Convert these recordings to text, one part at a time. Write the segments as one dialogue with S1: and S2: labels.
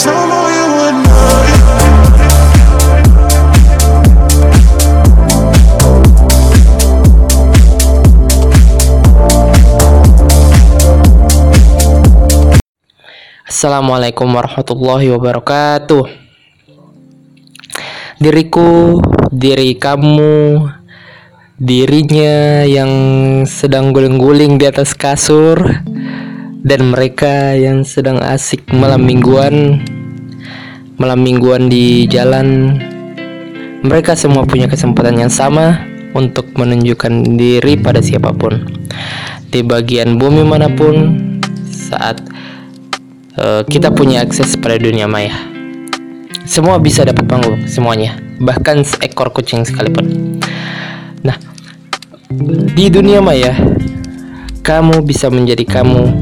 S1: Assalamualaikum warahmatullahi wabarakatuh. Diriku, diri kamu, dirinya yang sedang guling-guling di atas kasur, dan mereka yang sedang asik malam mingguan, malam mingguan di jalan. Mereka semua punya kesempatan yang sama untuk menunjukkan diri pada siapa pun di bagian bumi mana pun saat Eh, kita punya akses pada dunia maya. Semua bisa dapat panggung, semuanya, bahkan seekor kucing sekalipun. Nah, di dunia maya, kamu bisa menjadi kamu,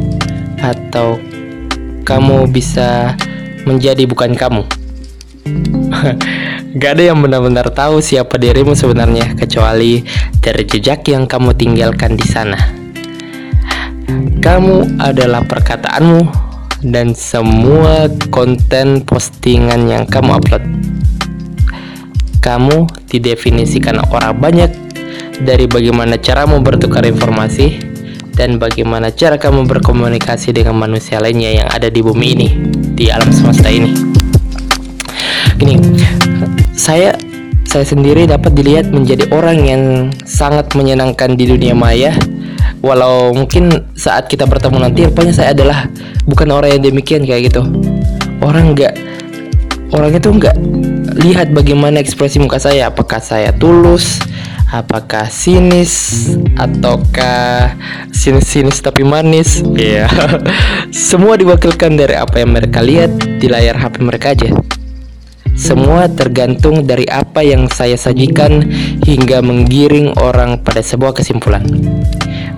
S1: atau kamu bisa menjadi bukan kamu. Gak ada yang benar-benar tahu siapa dirimu sebenarnya, kecuali dari jejak yang kamu tinggalkan di sana. Kamu adalah perkataanmu dan semua konten postingan yang kamu upload. Kamu didefinisikan orang banyak dari bagaimana caramu bertukar informasi dan bagaimana cara kamu berkomunikasi dengan manusia lainnya yang ada di bumi ini, di alam semesta ini. Gini, saya saya sendiri dapat dilihat menjadi orang yang sangat menyenangkan di dunia maya. Walau mungkin saat kita bertemu nanti rupanya saya adalah bukan orang yang demikian kayak gitu. Orang nggak orang itu nggak lihat bagaimana ekspresi muka saya. Apakah saya tulus apakah sinis ataukah sinis-sinis tapi manis ya yeah. semua diwakilkan dari apa yang mereka lihat di layar HP mereka aja semua tergantung dari apa yang saya sajikan hingga menggiring orang pada sebuah kesimpulan.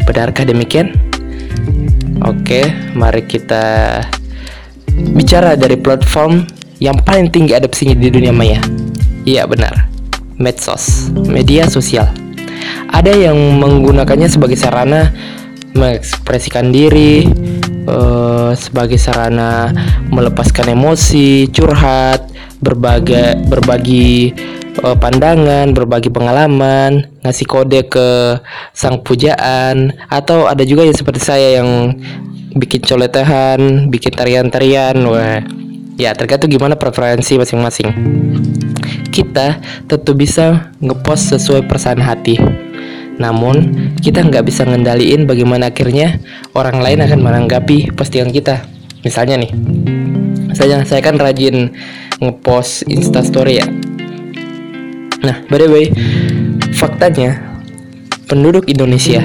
S1: Benarkah demikian? Oke, mari kita bicara dari platform yang paling tinggi adopsinya di dunia maya. Iya benar, medsos, media sosial. Ada yang menggunakannya sebagai sarana mengekspresikan diri, uh, sebagai sarana melepaskan emosi, curhat, berbagi berbagi uh, pandangan, berbagi pengalaman, ngasih kode ke sang pujaan atau ada juga yang seperti saya yang bikin coletehan, bikin tarian-tarian, wah. Ya, tergantung gimana preferensi masing-masing. Kita tentu bisa ngepost sesuai perasaan hati. Namun, kita nggak bisa ngendaliin bagaimana akhirnya orang lain akan menanggapi postingan kita. Misalnya nih, saya saya kan rajin ngepost instastory ya nah by the way faktanya penduduk Indonesia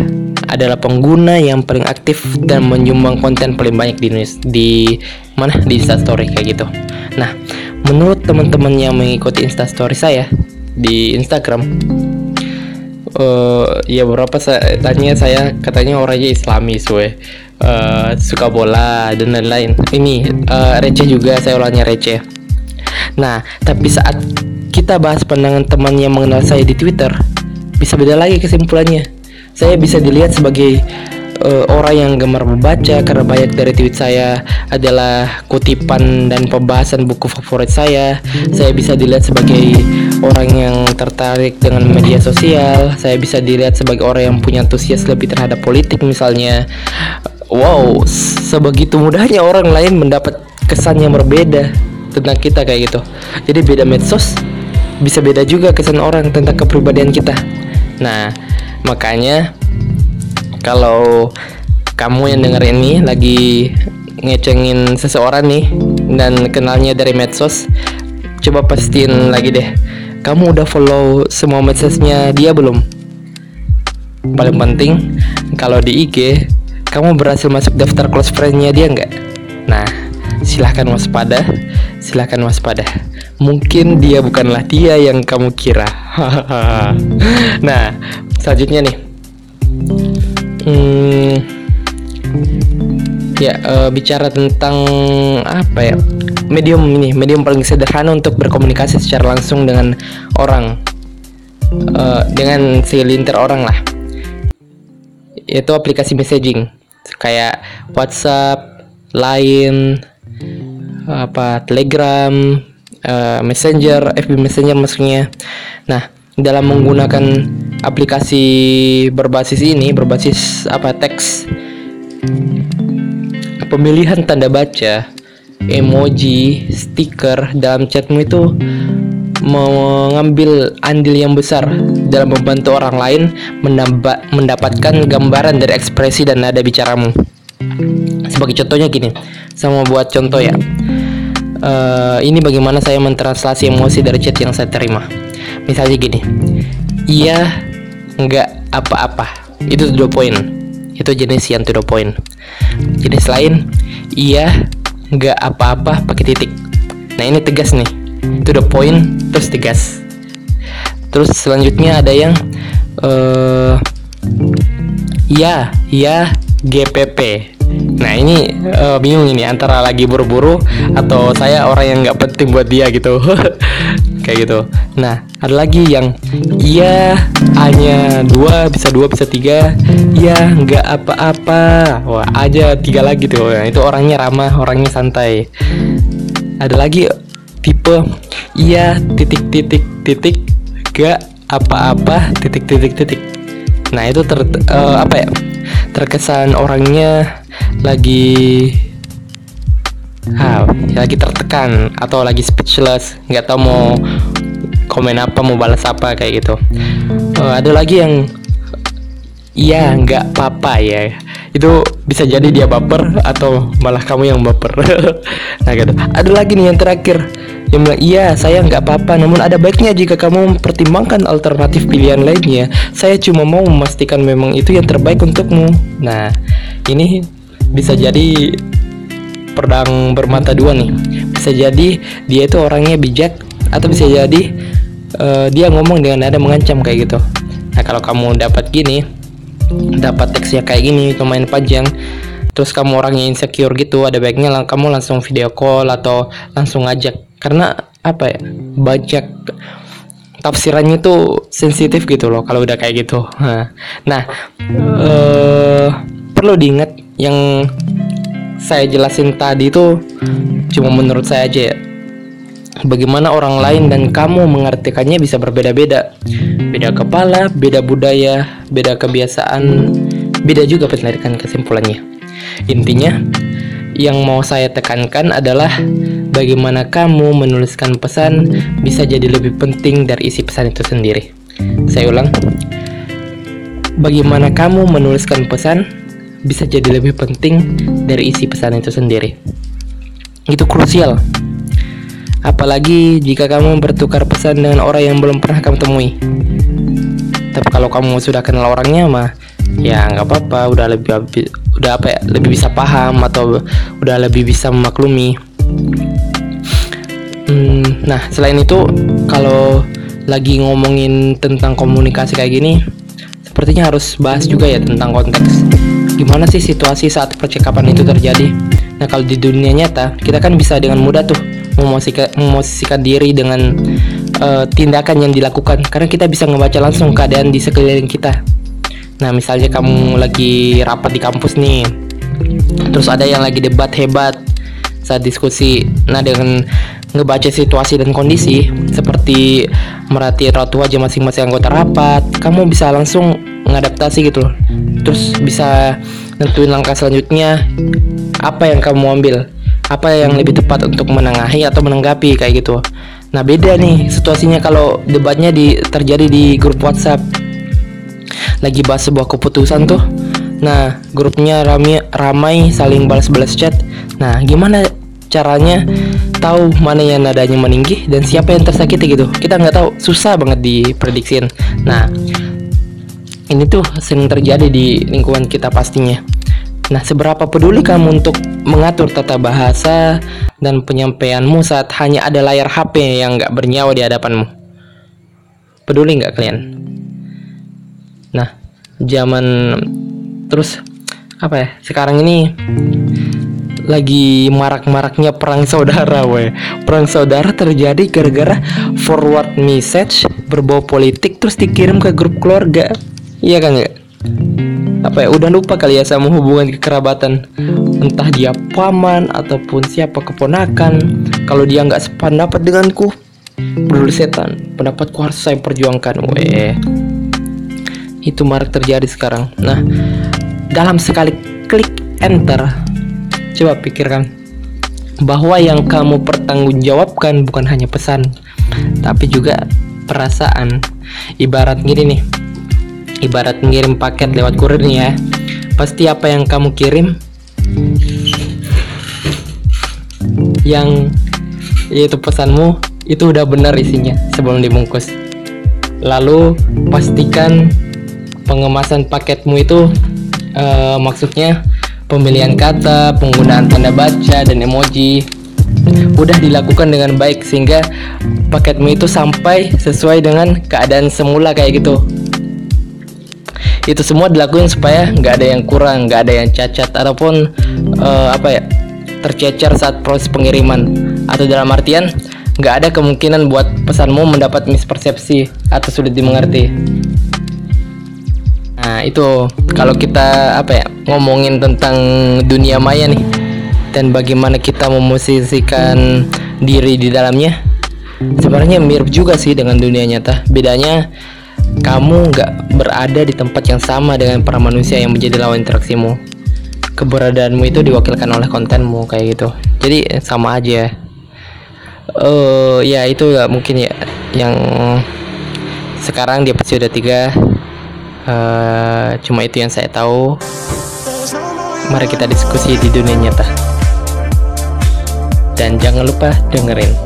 S1: adalah pengguna yang paling aktif dan menyumbang konten paling banyak di di mana di instastory kayak gitu nah menurut teman-teman yang mengikuti instastory saya di Instagram uh, ya beberapa saya tanya saya katanya orangnya Islamis we uh, suka bola dan lain-lain. Ini uh, receh juga saya ulangnya receh. Nah, tapi saat kita bahas pandangan teman yang mengenal saya di Twitter, bisa beda lagi kesimpulannya. Saya bisa dilihat sebagai uh, orang yang gemar membaca karena banyak dari tweet saya adalah kutipan dan pembahasan buku favorit saya. Saya bisa dilihat sebagai orang yang tertarik dengan media sosial. Saya bisa dilihat sebagai orang yang punya antusias lebih terhadap politik misalnya. Wow, sebegitu mudahnya orang lain mendapat kesan yang berbeda tentang kita kayak gitu. Jadi beda medsos bisa beda juga kesan orang tentang kepribadian kita. Nah, makanya kalau kamu yang denger ini lagi ngecengin seseorang nih dan kenalnya dari medsos, coba pastiin lagi deh. Kamu udah follow semua medsosnya dia belum? Paling penting kalau di IG kamu berhasil masuk daftar close friendnya dia nggak? Nah, silahkan waspada, silahkan waspada. Mungkin dia bukanlah dia yang kamu kira. nah, selanjutnya nih. Hmm, ya uh, bicara tentang apa ya? Medium ini, medium paling sederhana untuk berkomunikasi secara langsung dengan orang, uh, dengan segelintir orang lah. Yaitu aplikasi messaging kayak WhatsApp, Line, apa Telegram, uh, Messenger, FB Messenger maksudnya. Nah, dalam menggunakan aplikasi berbasis ini, berbasis apa teks, pemilihan tanda baca, emoji, stiker dalam chatmu itu mengambil andil yang besar dalam membantu orang lain mendapatkan gambaran dari ekspresi dan nada bicaramu. Sebagai contohnya gini, sama buat contoh ya. Uh, ini bagaimana saya mentranslasi emosi dari chat yang saya terima. Misalnya gini, iya, nggak apa-apa. Itu dua poin. Itu jenis yang to the point. Jenis lain, iya, nggak apa-apa pakai titik. Nah ini tegas nih to the point terus tegas terus selanjutnya ada yang uh, ya ya GPP Nah ini uh, bingung ini antara lagi buru-buru atau saya orang yang nggak penting buat dia gitu kayak gitu. Nah ada lagi yang iya hanya dua bisa dua bisa tiga, iya nggak apa-apa, wah aja tiga lagi tuh. Nah, itu orangnya ramah, orangnya santai. Ada lagi tipe iya titik titik titik gak apa-apa titik titik titik nah itu ter uh, apa ya terkesan orangnya lagi ah, lagi tertekan atau lagi speechless nggak tahu mau komen apa mau balas apa kayak gitu. Uh, ada lagi yang iya nggak apa-apa ya. Itu bisa jadi dia baper atau malah kamu yang baper. Nah gitu. Ada lagi nih yang terakhir. Dia bilang, iya saya nggak apa-apa Namun ada baiknya jika kamu mempertimbangkan alternatif pilihan lainnya. Saya cuma mau memastikan memang itu yang terbaik untukmu. Nah ini bisa jadi pedang bermata dua nih. Bisa jadi dia itu orangnya bijak Atau bisa jadi uh, dia ngomong dengan nada mengancam kayak gitu. Nah kalau kamu dapat gini Dapat teksnya kayak gini lumayan panjang terus kamu orangnya insecure gitu ada baiknya lang kamu langsung video call atau langsung ngajak. Karena apa ya banyak tafsirannya tuh sensitif gitu loh kalau udah kayak gitu. Nah uh, perlu diingat yang saya jelasin tadi itu cuma menurut saya aja ya bagaimana orang lain dan kamu mengartikannya bisa berbeda-beda beda kepala beda budaya beda kebiasaan beda juga penarikan kesimpulannya Intinya, yang mau saya tekankan adalah bagaimana kamu menuliskan pesan bisa jadi lebih penting dari isi pesan itu sendiri. Saya ulang, bagaimana kamu menuliskan pesan bisa jadi lebih penting dari isi pesan itu sendiri. Itu krusial. Apalagi jika kamu bertukar pesan dengan orang yang belum pernah kamu temui. Tapi kalau kamu sudah kenal orangnya mah ya nggak apa-apa udah lebih udah apa ya lebih bisa paham atau udah lebih bisa memaklumi. Hmm, nah selain itu kalau lagi ngomongin tentang komunikasi kayak gini sepertinya harus bahas juga ya tentang konteks. Gimana sih situasi saat percakapan itu terjadi? Nah kalau di dunia nyata kita kan bisa dengan mudah tuh memosisikan, diri dengan uh, tindakan yang dilakukan karena kita bisa ngebaca langsung keadaan di sekeliling kita Nah, misalnya kamu lagi rapat di kampus nih, terus ada yang lagi debat hebat saat diskusi. Nah, dengan ngebaca situasi dan kondisi seperti merhati raut wajah masing-masing anggota rapat, kamu bisa langsung mengadaptasi gitu loh. Terus bisa nentuin langkah selanjutnya apa yang kamu ambil, apa yang lebih tepat untuk menengahi atau menanggapi kayak gitu. Nah, beda nih situasinya kalau debatnya di terjadi di grup WhatsApp. Lagi bahas sebuah keputusan tuh. Nah grupnya ramai ramai saling balas-balas chat. Nah gimana caranya tahu mana yang nadanya meninggi dan siapa yang tersakiti gitu? Kita nggak tahu susah banget diprediksiin. Nah ini tuh sering terjadi di lingkungan kita pastinya. Nah, seberapa peduli kamu untuk mengatur tata bahasa dan penyampaianmu saat hanya ada layar HP yang nggak bernyawa di hadapanmu? Peduli nggak kalian? Nah, zaman terus apa ya? Sekarang ini lagi marak-maraknya perang saudara, weh. Perang saudara terjadi gara-gara forward message berbau politik terus dikirim ke grup keluarga. Iya kan ya? Apa ya udah lupa kali ya sama hubungan kekerabatan. Entah dia paman ataupun siapa keponakan. Kalau dia nggak sependapat denganku berdua setan. Pendapatku harus saya perjuangkan weh. Itu marak terjadi sekarang. Nah dalam sekali klik enter coba pikirkan bahwa yang kamu pertanggungjawabkan bukan hanya pesan tapi juga perasaan. Ibarat gini nih ibarat ngirim paket lewat kurir nih ya. Pasti apa yang kamu kirim? Yang yaitu pesanmu itu udah benar isinya sebelum dibungkus. Lalu pastikan pengemasan paketmu itu eh, maksudnya pemilihan kata penggunaan tanda baca dan emoji udah dilakukan dengan baik sehingga paketmu itu sampai sesuai dengan keadaan semula kayak gitu itu semua dilakukan supaya nggak ada yang kurang nggak ada yang cacat ataupun eh, apa ya tercecer saat proses pengiriman. Atau dalam artian nggak ada kemungkinan buat pesanmu mendapat mispersepsi atau sulit dimengerti. Nah itu kalau kita apa ya ngomongin tentang dunia maya nih dan bagaimana kita memosisikan diri di dalamnya sebenarnya mirip juga sih dengan dunia nyata. Bedanya kamu nggak berada di tempat yang sama dengan para manusia yang menjadi lawan interaksimu. Keberadaanmu itu diwakilkan oleh kontenmu kayak gitu. Jadi sama aja. Eh ya itu ya mungkin ya. Yang sekarang di episode 3 eh cuma itu yang saya tahu. Mari kita diskusi di dunia nyata. Dan jangan lupa dengerin